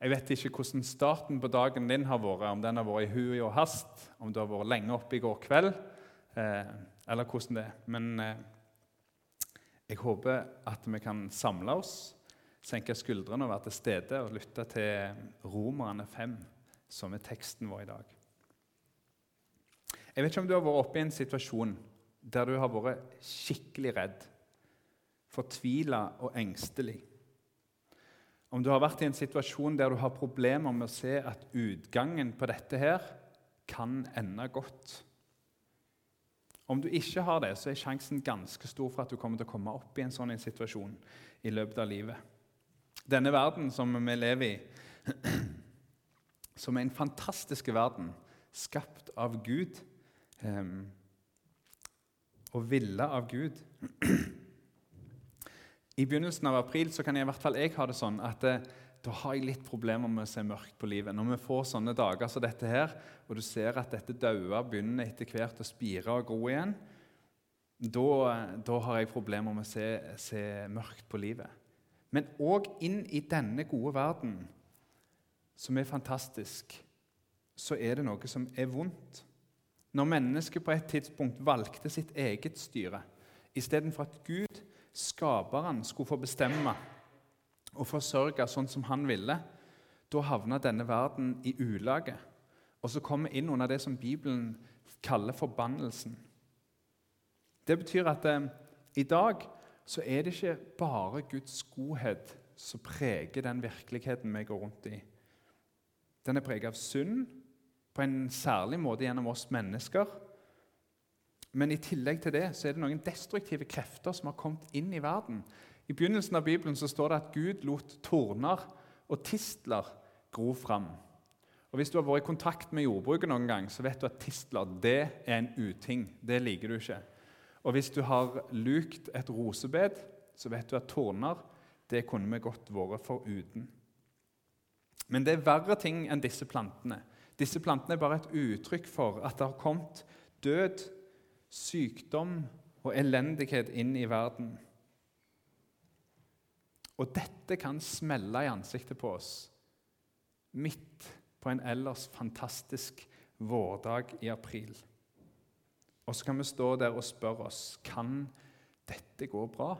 Jeg vet ikke hvordan starten på dagen din har vært, om den har vært i hui og hast, om du har vært lenge oppe i går kveld, eh, eller hvordan det er. Men eh, jeg håper at vi kan samle oss, senke skuldrene og være til stede og lytte til Romerne 5, som er teksten vår i dag. Jeg vet ikke om du har vært oppe i en situasjon der du har vært skikkelig redd, fortvila og engstelig. Om du har vært i en situasjon der du har problemer med å se at utgangen på dette her kan ende godt. Om du ikke har det, så er sjansen ganske stor for at du kommer til å komme opp i en sånn situasjon i løpet av livet. Denne verden som vi lever i, som er en fantastisk verden, skapt av Gud eh, og ville av Gud i begynnelsen av april så kan jeg i hvert fall jeg ha det sånn at eh, da har jeg litt problemer med å se mørkt på livet. Når vi får sånne dager som dette her, og du ser at dette daua begynner etter hvert å spire og gro igjen, da, da har jeg problemer med å se, se mørkt på livet. Men òg inn i denne gode verden, som er fantastisk, så er det noe som er vondt. Når mennesket på et tidspunkt valgte sitt eget styre istedenfor at Gud skaperen skulle få bestemme og forsørge sånn som han ville, da havna denne verden i ulage. Og så kommer vi inn under det som Bibelen kaller forbannelsen. Det betyr at eh, i dag så er det ikke bare Guds godhet som preger den virkeligheten vi går rundt i. Den er preget av synd på en særlig måte gjennom oss mennesker. Men i tillegg til det så er det noen destruktive krefter som har kommet inn i verden. I begynnelsen av Bibelen så står det at Gud lot torner og tistler gro fram. Og Hvis du har vært i kontakt med jordbruket noen gang, så vet du at tistler det er en uting. Det liker du ikke. Og hvis du har lukt et rosebed, så vet du at torner det kunne vi godt vært foruten. Men det er verre ting enn disse plantene. Disse plantene er bare et uttrykk for at det har kommet død sykdom og elendighet inn i verden. Og dette kan smelle i ansiktet på oss midt på en ellers fantastisk vårdag i april. Og så kan vi stå der og spørre oss kan dette gå bra.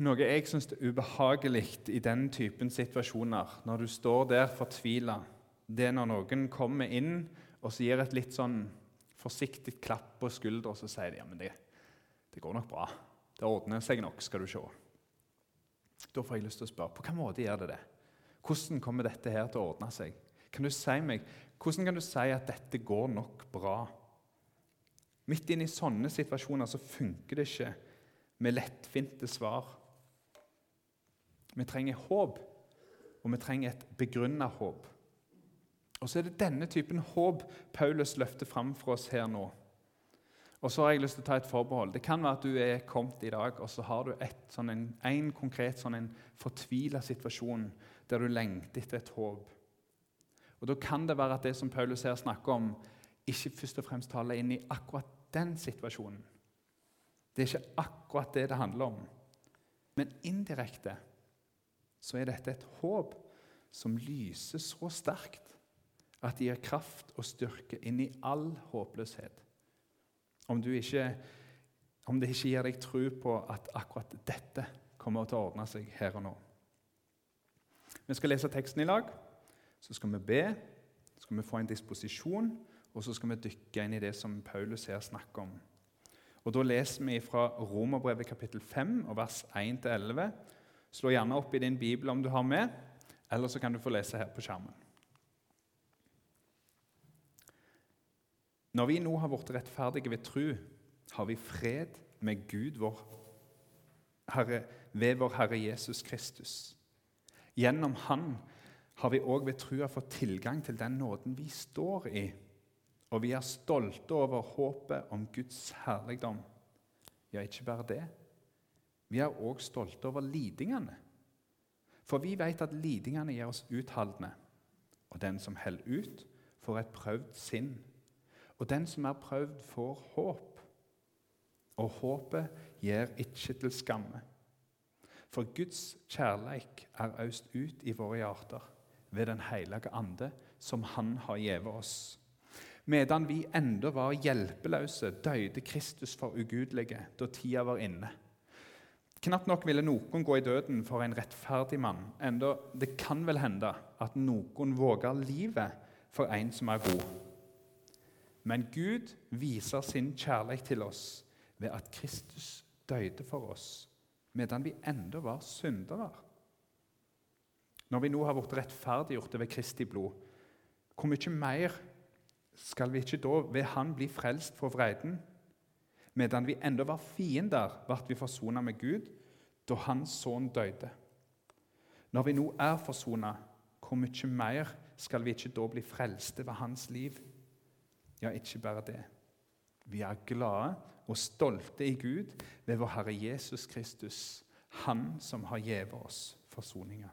Noe jeg syns er ubehagelig i den typen situasjoner, når du står der fortvila, det er når noen kommer inn og så gir et litt sånn forsiktig klapp på skuldra, og så sier de ja, men det, det går nok bra. Det ordner seg nok, skal du se. Da får jeg lyst til å spørre på hvilken måte gjør det det? Hvordan kommer dette her til å ordne seg? Kan du si meg, Hvordan kan du si at dette går nok bra? Midt inne i sånne situasjoner så funker det ikke med lettfinte svar. Vi trenger håp, og vi trenger et begrunna håp. Og så er det denne typen håp Paulus løfter fram for oss her nå. Og så har jeg lyst til å ta et forbehold. Det kan være at du er kommet i dag, og så har du et, sånn en, en, konkret sånn fortvila situasjon der du lengter etter et håp. Og Da kan det være at det som Paulus her snakker om, ikke først og fremst taler inn i akkurat den situasjonen. Det er ikke akkurat det det handler om. Men indirekte så er dette et håp som lyser så sterkt at de gir kraft og styrke inn i all håpløshet. Om, ikke, om det ikke gir deg tro på at akkurat dette kommer til å ordne seg her og nå. Vi skal lese teksten i lag, så skal vi be, så skal vi få en disposisjon, og så skal vi dykke inn i det som Paulus her snakker om. Og Da leser vi fra Romerbrevet kapittel 5, og vers 1-11. Slå gjerne opp i din bibel om du har med, eller så kan du få lese her på skjermen. Når vi nå har blitt rettferdige ved tru, har vi fred med Gud vår Herre, ved vår Herre Jesus Kristus. Gjennom Han har vi òg ved trua fått tilgang til den nåden vi står i, og vi er stolte over håpet om Guds herligdom. Ja, ikke bare det. Vi er òg stolte over lidingene. For vi vet at lidingene gjør oss utholdende, og den som holder ut, får et prøvd sinn. Og den som er prøvd, får håp. Og håpet gjør ikke til skamme. For Guds kjærleik er øst ut i våre hjerter ved Den hellige ande, som Han har gitt oss. Medan vi enda var hjelpeløse, døde Kristus for ugudelige da tida var inne. Knapt nok ville noen gå i døden for en rettferdig mann, enda det kan vel hende at noen våger livet for en som er god. Men Gud viser sin kjærlighet til oss ved at Kristus døde for oss medan vi enda var syndere. Når vi nå har blitt rettferdiggjort ved Kristi blod, hvor mye mer skal vi ikke da ved Han bli frelst fra vreden? Medan vi enda var fiender, ble vi forsona med Gud da Hans sønn døde. Når vi nå er forsona, hvor mye mer skal vi ikke da bli frelste ved Hans liv? Ja, ikke bare det. Vi er glade og stolte i Gud ved vår Herre Jesus Kristus, Han som har gitt oss forsoninga.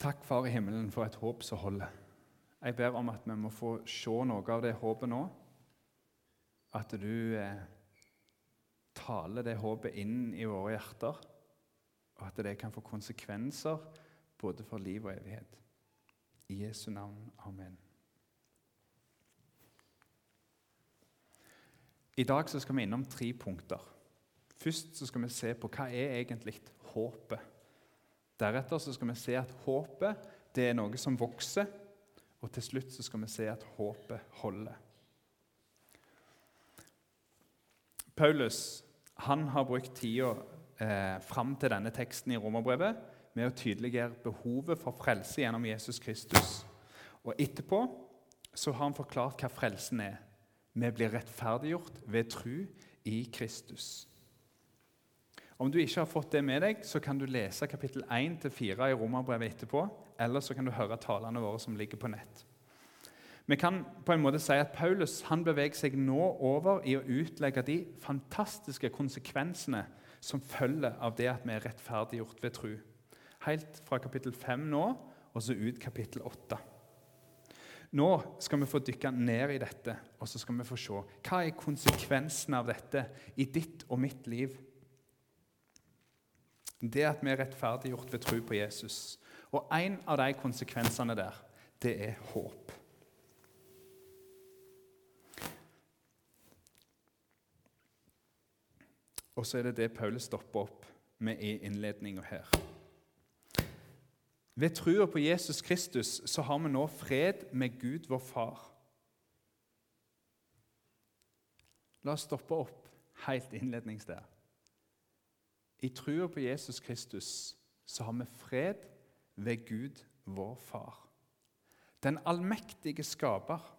Takk, Far i himmelen, for et håp som holder. Jeg ber om at vi må få se noe av det håpet nå. At du eh, taler det håpet inn i våre hjerter, og at det kan få konsekvenser både for liv og evighet. Jesu navn. Amen. I dag skal vi innom tre punkter. Først skal vi se på hva er egentlig håpet. Deretter skal vi se at håpet det er noe som vokser. Og til slutt skal vi se at håpet holder. Paulus han har brukt tida eh, fram til denne teksten i Romerbrevet med å tydeliggjøre behovet for frelse gjennom Jesus Kristus. Og Etterpå så har han forklart hva frelsen er. Vi blir rettferdiggjort ved tru i Kristus. Om du ikke har fått det med deg, så kan du lese kapittel 1-4 i Romerbrevet etterpå, eller så kan du høre talene våre som ligger på nett. Vi kan på en måte si at Paulus han beveger seg nå over i å utlegge de fantastiske konsekvensene som følger av det at vi er rettferdiggjort ved tru. Helt fra kapittel 5 nå og så ut kapittel 8. Nå skal vi få dykke ned i dette, og så skal vi få se hva er konsekvensen av dette i ditt og mitt liv. Det at vi er rettferdiggjort ved tro på Jesus. Og en av de konsekvensene der, det er håp. Og så er det det Paulus stopper opp med i innledninga her. Ved trua på Jesus Kristus så har vi nå fred med Gud, vår Far. La oss stoppe opp helt innlednings der. I trua på Jesus Kristus så har vi fred ved Gud, vår Far. Den allmektige skaper.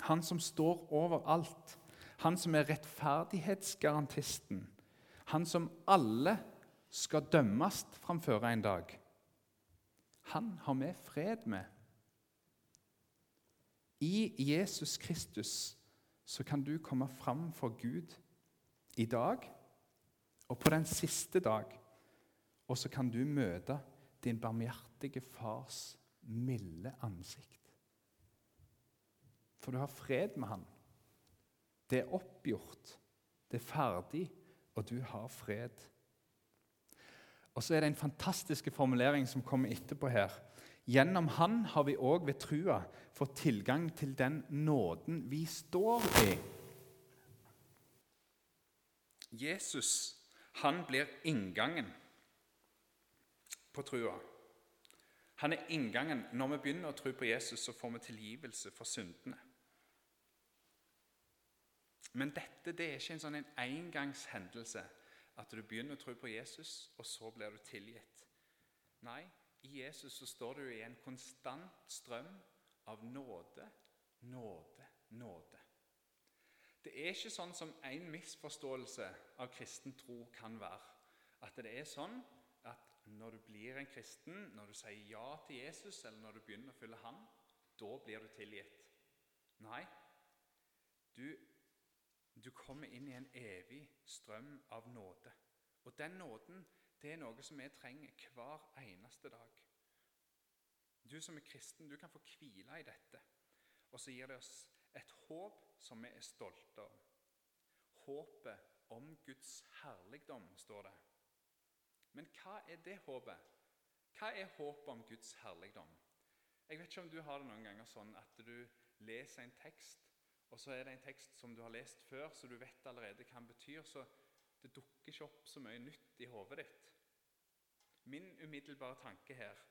Han som står over alt. Han som er rettferdighetsgarantisten. Han som alle skal dømmes framfor en dag. Han har vi fred med. I Jesus Kristus så kan du komme fram for Gud i dag og på den siste dag. Og så kan du møte din barmhjertige fars milde ansikt. For du har fred med han. Det er oppgjort, det er ferdig, og du har fred. Og så er det en fantastisk formulering som kommer etterpå her. Gjennom Han har vi òg ved trua fått tilgang til den nåden vi står i. Jesus han blir inngangen på trua. Han er inngangen. Når vi begynner å tro på Jesus, så får vi tilgivelse for syndene. Men dette det er ikke en sånn engangshendelse at du begynner å tro på Jesus, og så blir du tilgitt. Nei, i Jesus så står du i en konstant strøm av nåde, nåde, nåde. Det er ikke sånn som en misforståelse av kristen tro kan være. At det er sånn at når du blir en kristen, når du sier ja til Jesus, eller når du begynner å følge ham, da blir du tilgitt. Nei, du du kommer inn i en evig strøm av nåde. Og den nåden det er noe som vi trenger hver eneste dag. Du som er kristen, du kan få hvile i dette. Og så gir det oss et håp som vi er stolte av. Håpet om Guds herligdom, står det. Men hva er det håpet? Hva er håpet om Guds herligdom? Jeg vet ikke om du har det noen ganger sånn at du leser en tekst, og så er det en tekst som du har lest før, så du vet allerede hva den betyr. Så det dukker ikke opp så mye nytt i hodet ditt. Min umiddelbare tanke her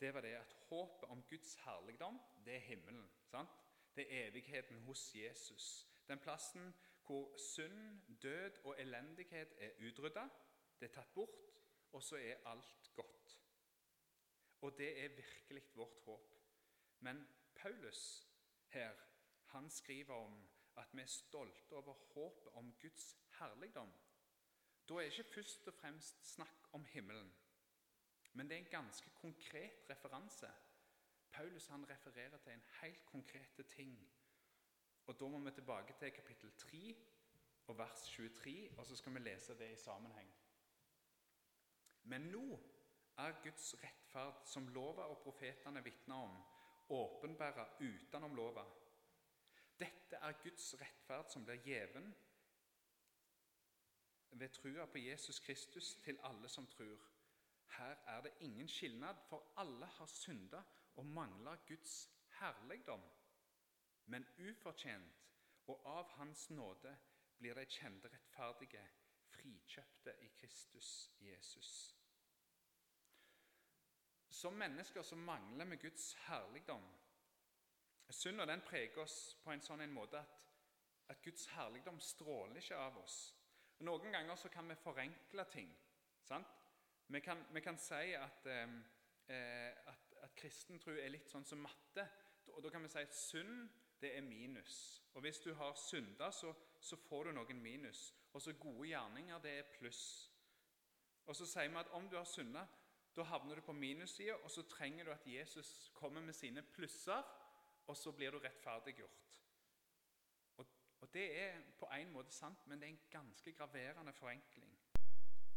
det var det at håpet om Guds herligdom, det er himmelen. sant? Det er evigheten hos Jesus. Den plassen hvor synd, død og elendighet er utrydda, det er tatt bort, og så er alt godt. Og det er virkelig vårt håp. Men Paulus her, han skriver om at vi er stolte over håpet om Guds herligdom. Da er det ikke først og fremst snakk om himmelen, men det er en ganske konkret referanse. Paulus han refererer til en helt konkrete ting. Og Da må vi tilbake til kapittel 3 og vers 23, og så skal vi lese det i sammenheng. Men nå er Guds rettferd, som lova og profetene vitner om, åpenbæra utenom lova. Dette er Guds rettferd som blir gjeven ved trua på Jesus Kristus til alle som tror. Her er det ingen skilnad, for alle har synda og mangler Guds herligdom. Men ufortjent og av Hans nåde blir de kjente rettferdige, frikjøpte i Kristus Jesus. Som mennesker så mangler vi Guds herligdom. Synda den preger oss på en sånn en måte at, at, Guds herligdom stråler ikke av oss. Noen ganger så kan vi forenkle ting. Vi kan, vi, kan, si at, eh, at, at kristen tro er litt sånn som matte. Og Da kan vi si at synd det er minus. Og Hvis du har synda, så, så får du noen minus. Og så gode gjerninger, det er pluss. Og så sier vi at om du har synda, da havner du på minussida, og så trenger du at Jesus kommer med sine plusser, og så blir du rettferdiggjort. Og, og Det er på en måte sant, men det er en ganske graverende forenkling.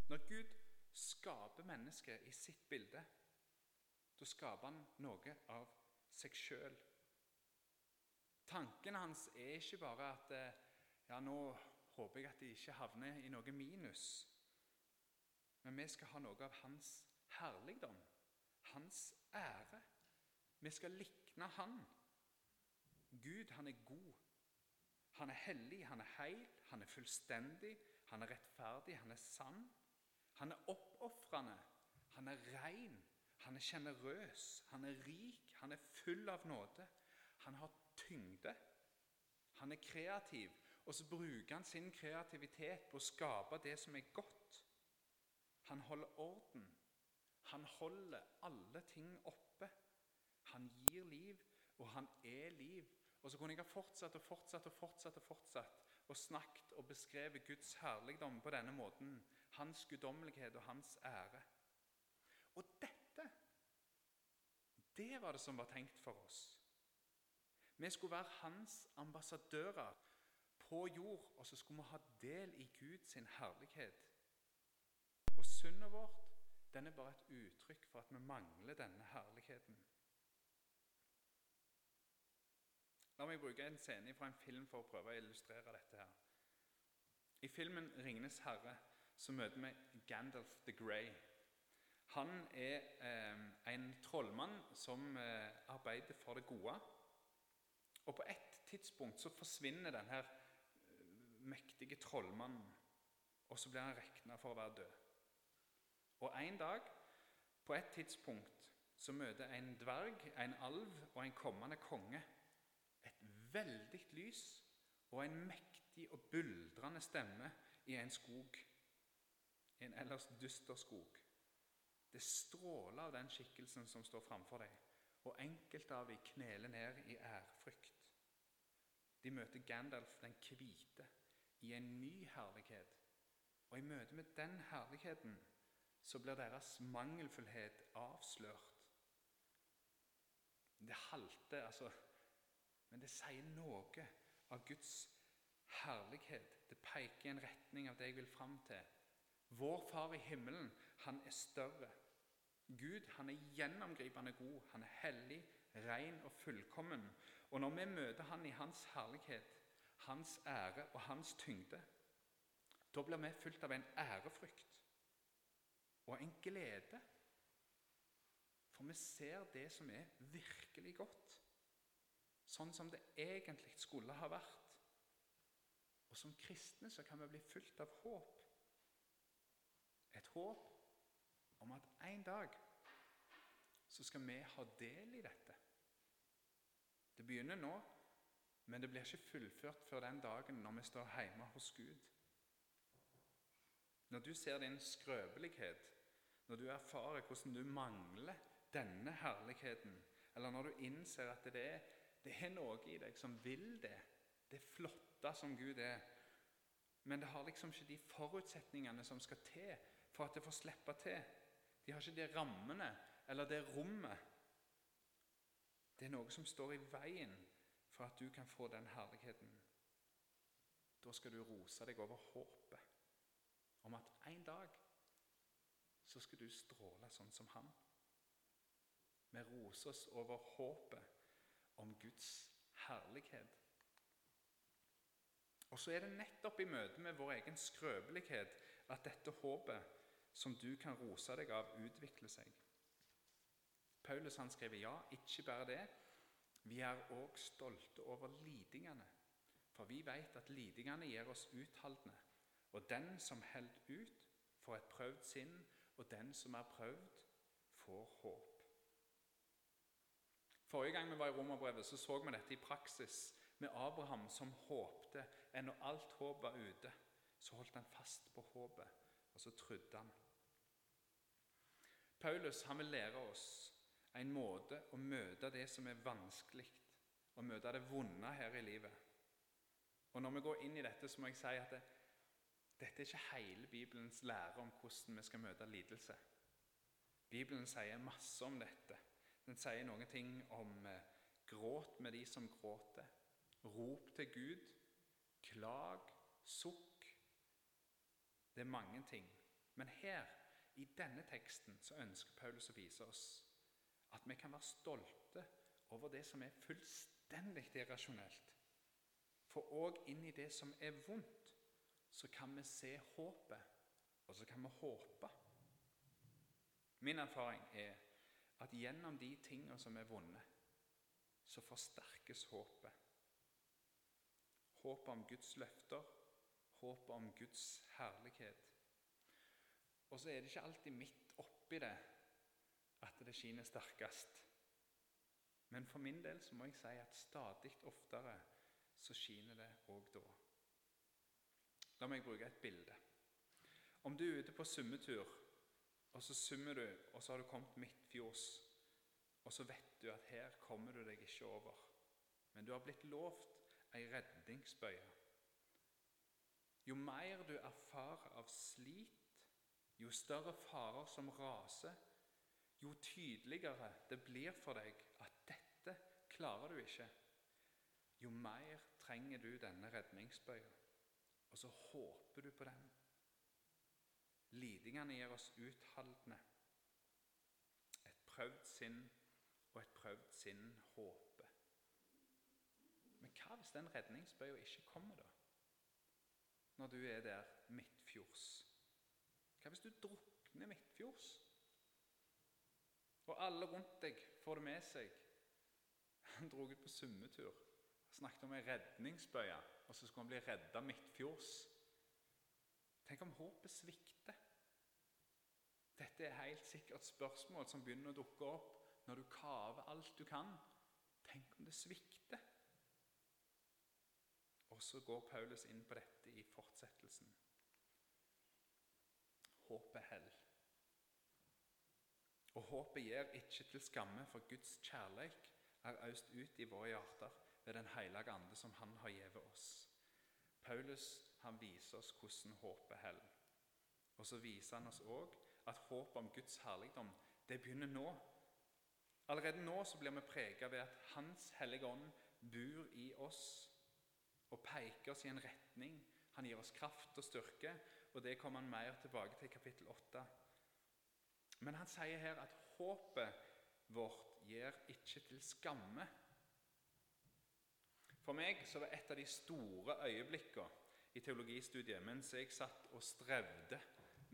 Når Gud skaper mennesket i sitt bilde, da skaper han noe av seg sjøl. Tanken hans er ikke bare at eh, ja, nå håper jeg at de ikke havner i noe minus. Men vi skal ha noe av hans herligdom, hans ære. Vi skal likne han. Gud, han er god. Han er hellig, han er heil, han er fullstendig, han er rettferdig, han er sann. Han er oppofrende, han er rein, han er sjenerøs, han er rik, han er full av nåde. Han har tyngde. Han er kreativ, og så bruker han sin kreativitet på å skape det som er godt. Han holder orden. Han holder alle ting oppe. Han gir liv, og han er liv. Og så kunne jeg ha fortsatt og fortsatt og fortsatt og fortsatt og snakket og beskrevet Guds herligdom på denne måten. Hans guddommelighet og hans ære. Og dette, det var det som var tenkt for oss. Vi skulle være hans ambassadører på jord, og så skulle vi ha del i Guds herlighet. Og syndet vårt den er bare et uttrykk for at vi mangler denne herligheten. La meg bruke en scene fra en film for å prøve å illustrere dette. her. I filmen 'Ringenes herre' så møter vi Gandalf the Grey. Han er eh, en trollmann som eh, arbeider for det gode. Og På et tidspunkt så forsvinner denne eh, mektige trollmannen, og så blir han regna for å være død. Og En dag, på et tidspunkt, så møter en dverg, en alv og en kommende konge veldig lys og en mektig og buldrende stemme i en skog, i en ellers dyster skog. Det stråler av den skikkelsen som står framfor deg, og enkelte av dem kneler ned i ærefrykt. De møter Gandalf den hvite i en ny herlighet, og i møte med den herligheten så blir deres mangelfullhet avslørt. Det halter, altså, men det sier noe av Guds herlighet. Det peker i en retning av det jeg vil fram til. Vår Far i himmelen, han er større. Gud han er gjennomgripende god, han er hellig, ren og fullkommen. Og når vi møter han i hans herlighet, hans ære og hans tyngde, Da blir vi fylt av en ærefrykt og en glede. For vi ser det som er virkelig godt, sånn som det egentlig skulle ha vært. Og som kristne så kan vi bli fylt av håp. Et håp om at en dag så skal vi ha del i dette. Det begynner nå, men det blir ikke fullført før den dagen når vi står hjemme hos Gud. Når du ser din skrøpelighet, når du erfarer hvordan du mangler denne herligheten, eller når du innser at det er, det er noe i deg som vil det, det flotte som Gud er, men det har liksom ikke de forutsetningene som skal til for at det får slippe til. De har ikke de rammene eller det rommet. Det er noe som står i veien for at du kan få den herligheten. Da skal du rose deg over håpet om at en dag så skal du stråle sånn som han. Vi roser oss over håpet om Guds herlighet. Og så er det nettopp i møte med vår egen skrøpelighet at dette håpet som du kan rose deg av, utvikler seg. Paulus han skriver ja, ikke bare det. Vi er òg stolte over lidingene, for vi vet at lidingene gjør oss utholdende. Og den som holder ut, får et prøvd sinn, og den som er prøvd, får håp. Forrige gang vi var i Romerbrevet, så, så vi dette i praksis med Abraham som håpte. Enn når alt håp var ute, så holdt han fast på håpet, og så trodde han. Paulus han vil lære oss en måte å møte det som er vanskelig, å møte det vonde her i livet. Og Når vi går inn i dette, så må jeg si at det, dette er ikke hele Bibelens lære om hvordan vi skal møte lidelse. Bibelen sier masse om dette. Den sier noen ting om eh, gråt med de som gråter, rop til Gud, klag, sukk. Det er mange ting. Men her, i denne teksten, så ønsker Paulus å vise oss at vi kan være stolte over det som er fullstendig irrasjonelt. For òg inn i det som er vondt, så kan vi se håpet, og så kan vi håpe. Min erfaring er at gjennom de tingene som er vonde, så forsterkes håpet. Håpet om Guds løfter, håpet om Guds herlighet. Og så er det ikke alltid midt oppi det at det skinner sterkest. Men for min del så må jeg si at stadig oftere så skiner det òg da. La meg bruke et bilde. Om du er ute på summetur, og så summer du, og så har du kommet midtfjords, og så vet du at her kommer du deg ikke over, men du har blitt lovt ei redningsbøye. Jo mer du erfarer av slit, jo større farer som raser, jo tydeligere det blir for deg at dette klarer du ikke, jo mer trenger du denne redningsbøya og så håper du på den. Lidingene gjør oss utholdende. Et prøvd sinn og et prøvd sinn håper. Men hva hvis den redningsbøya ikke kommer, da? Når du er der midtfjords? Hva hvis du drukner midtfjords? Og alle rundt deg får det med seg. Han dro ut på summetur snakket om ei redningsbøye, og så skulle han bli redda midtfjords. Tenk om håpet svikter. Dette er helt sikkert spørsmål som begynner å dukke opp når du kaver alt du kan. Tenk om det svikter? Og så går Paulus inn på dette i fortsettelsen. Håpet hell. Og håpet gir ikke til skamme, for Guds kjærleik er øst ut i våre hjerter ved Den hellige ande som han har gitt oss. Paulus han viser oss hvordan håpet holder. Og så viser han oss òg at håpet om Guds herligdom det begynner nå. Allerede nå så blir vi preget ved at Hans hellige ånd bor i oss og peker oss i en retning. Han gir oss kraft og styrke, og det kommer han mer tilbake til i kapittel 8. Men han sier her at håpet vårt gir ikke til skamme. For meg så var et av de store øyeblikkene i teologistudiet mens jeg satt og strevde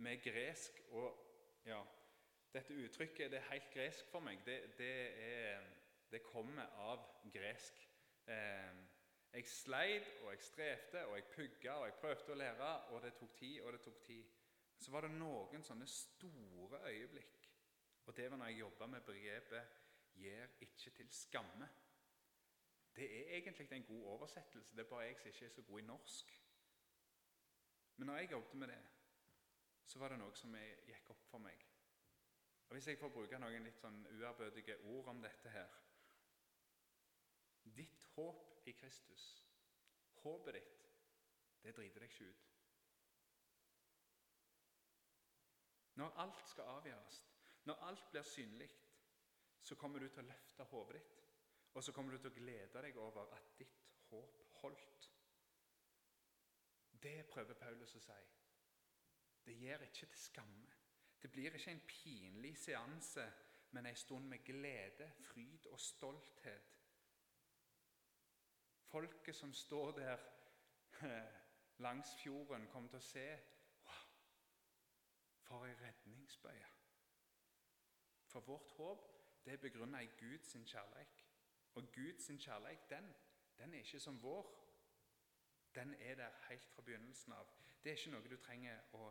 med gresk. Og ja, dette uttrykket det er helt gresk for meg. Det, det, er, det kommer av gresk. Eh, jeg sleit, og jeg strevde, og jeg pugga, og jeg prøvde å lære, og det tok tid, og det tok tid. Så var det noen sånne store øyeblikk, og det var når jeg jobba med begrepet 'gjer ikke til skamme'. Det er egentlig en god oversettelse, det er bare jeg som ikke er så god i norsk. Men når jeg jobbet med det, så var det noe som gikk opp for meg. Og Hvis jeg får bruke noen litt sånn uærbødige ord om dette her Ditt håp i Kristus, håpet ditt, det driter deg ikke ut. Når alt skal avgjøres, når alt blir synlig, så kommer du til å løfte håpet ditt. Og så kommer du til å glede deg over at ditt håp holdt. Det prøver Paulus å si. Det gjør ikke til skamme. Det blir ikke en pinlig seanse, men en stund med glede, fryd og stolthet. Folket som står der langs fjorden, kommer til å se wow, For ei redningsbøye. For vårt håp det er begrunna i Guds kjærlighet. Og Guds kjærlighet den, den er ikke som vår den er der helt fra begynnelsen av. Det er ikke noe du trenger å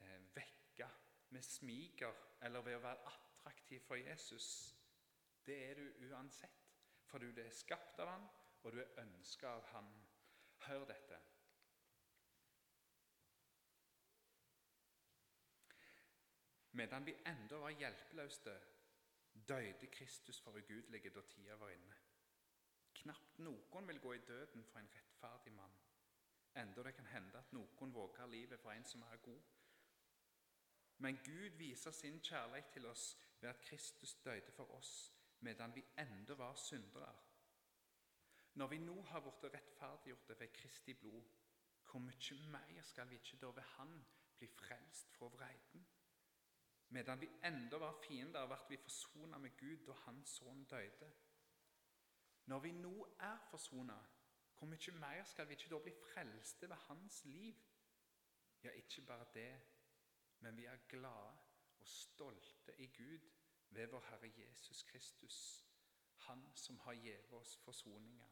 eh, vekke med smiger eller ved å være attraktiv for Jesus. Det er du uansett, for du er skapt av han, og du er ønska av han. Hør dette. Medan vi enda var hjelpeløse, døde Kristus for ugudelige da tida var inne. Knapt noen vil gå i døden for en rettferdig mann enda det kan hende at noen våger livet for en som er god. Men Gud viser sin kjærlighet til oss ved at Kristus døde for oss medan vi enda var syndere. Når vi nå har blitt rettferdiggjorte ved Kristi blod, hvor mye mer skal vi ikke da ved Han bli frelst fra vreiden? Medan vi enda var fiender, ble vi forsona med Gud da Hans sønn døde. Når vi nå er forsona, hvor mye mer skal vi ikke da bli frelste ved hans liv? Ja, ikke bare det, men vi er glade og stolte i Gud ved vår Herre Jesus Kristus, Han som har gitt oss forsoninga.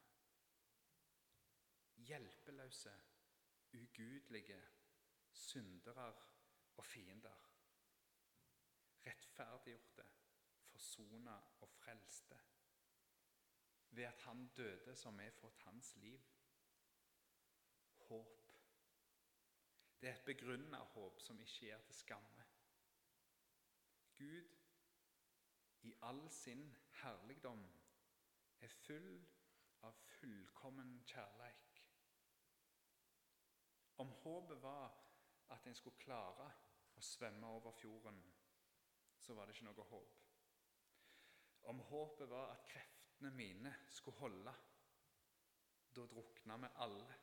Hjelpeløse, ugudelige, syndere og fiender. Rettferdiggjorte, forsona og frelste ved at han døde så vi fått hans liv. Håp. Det er et begrunna håp som ikke gjør til skamme. Gud, i all sin herligdom, er full av fullkommen kjærleik. Om håpet var at en skulle klare å svømme over fjorden, så var det ikke noe håp. Om håpet var at kreft løftene mine skulle holde, da drukna vi alle.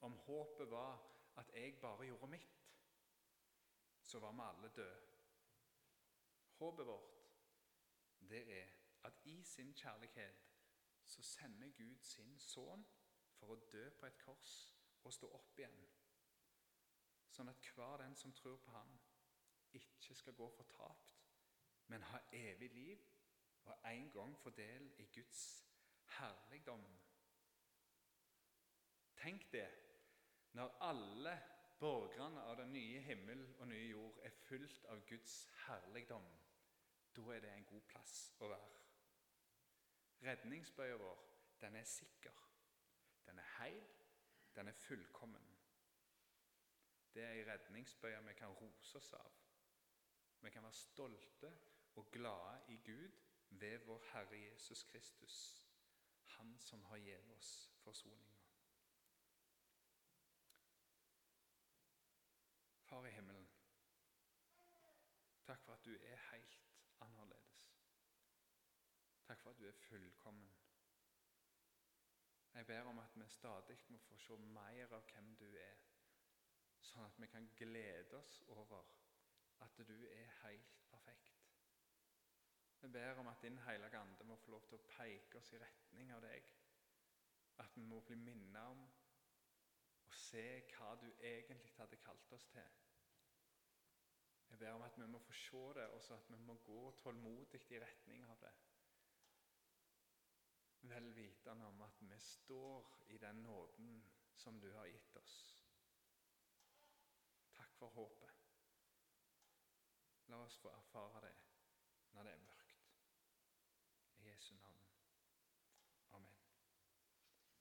Om håpet var at jeg bare gjorde mitt, så var vi alle døde. Håpet vårt, det er at i sin kjærlighet så sender Gud sin sønn for å dø på et kors og stå opp igjen, sånn at hver den som tror på ham, ikke skal gå fortapt, men ha evig liv og en gang få del i Guds herligdom. Tenk det, når alle borgerne av den nye himmel og nye jord er fullt av Guds herligdom. Da er det en god plass å være. Redningsbøya vår, den er sikker. Den er heil, den er fullkommen. Det er ei redningsbøye vi kan rose oss av. Vi kan være stolte og glade i Gud ved vår Herre Jesus Kristus, Han som har gitt oss forsoninga. Far i himmelen, takk for at du er helt annerledes. Takk for at du er fullkommen. Jeg ber om at vi stadig må få se mer av hvem du er, sånn at vi kan glede oss over at du er helt perfekt. Vi ber om at Din Hellige Ande må få lov til å peke oss i retning av deg. At vi må bli minnet om å se hva du egentlig hadde kalt oss til. Jeg ber om at vi må få se det, og at vi må gå tålmodig i retning av det. Vel vitende om at vi står i den nåden som du har gitt oss. Takk for håpet. La oss få erfare det når det er mørkt. I Jesu navn.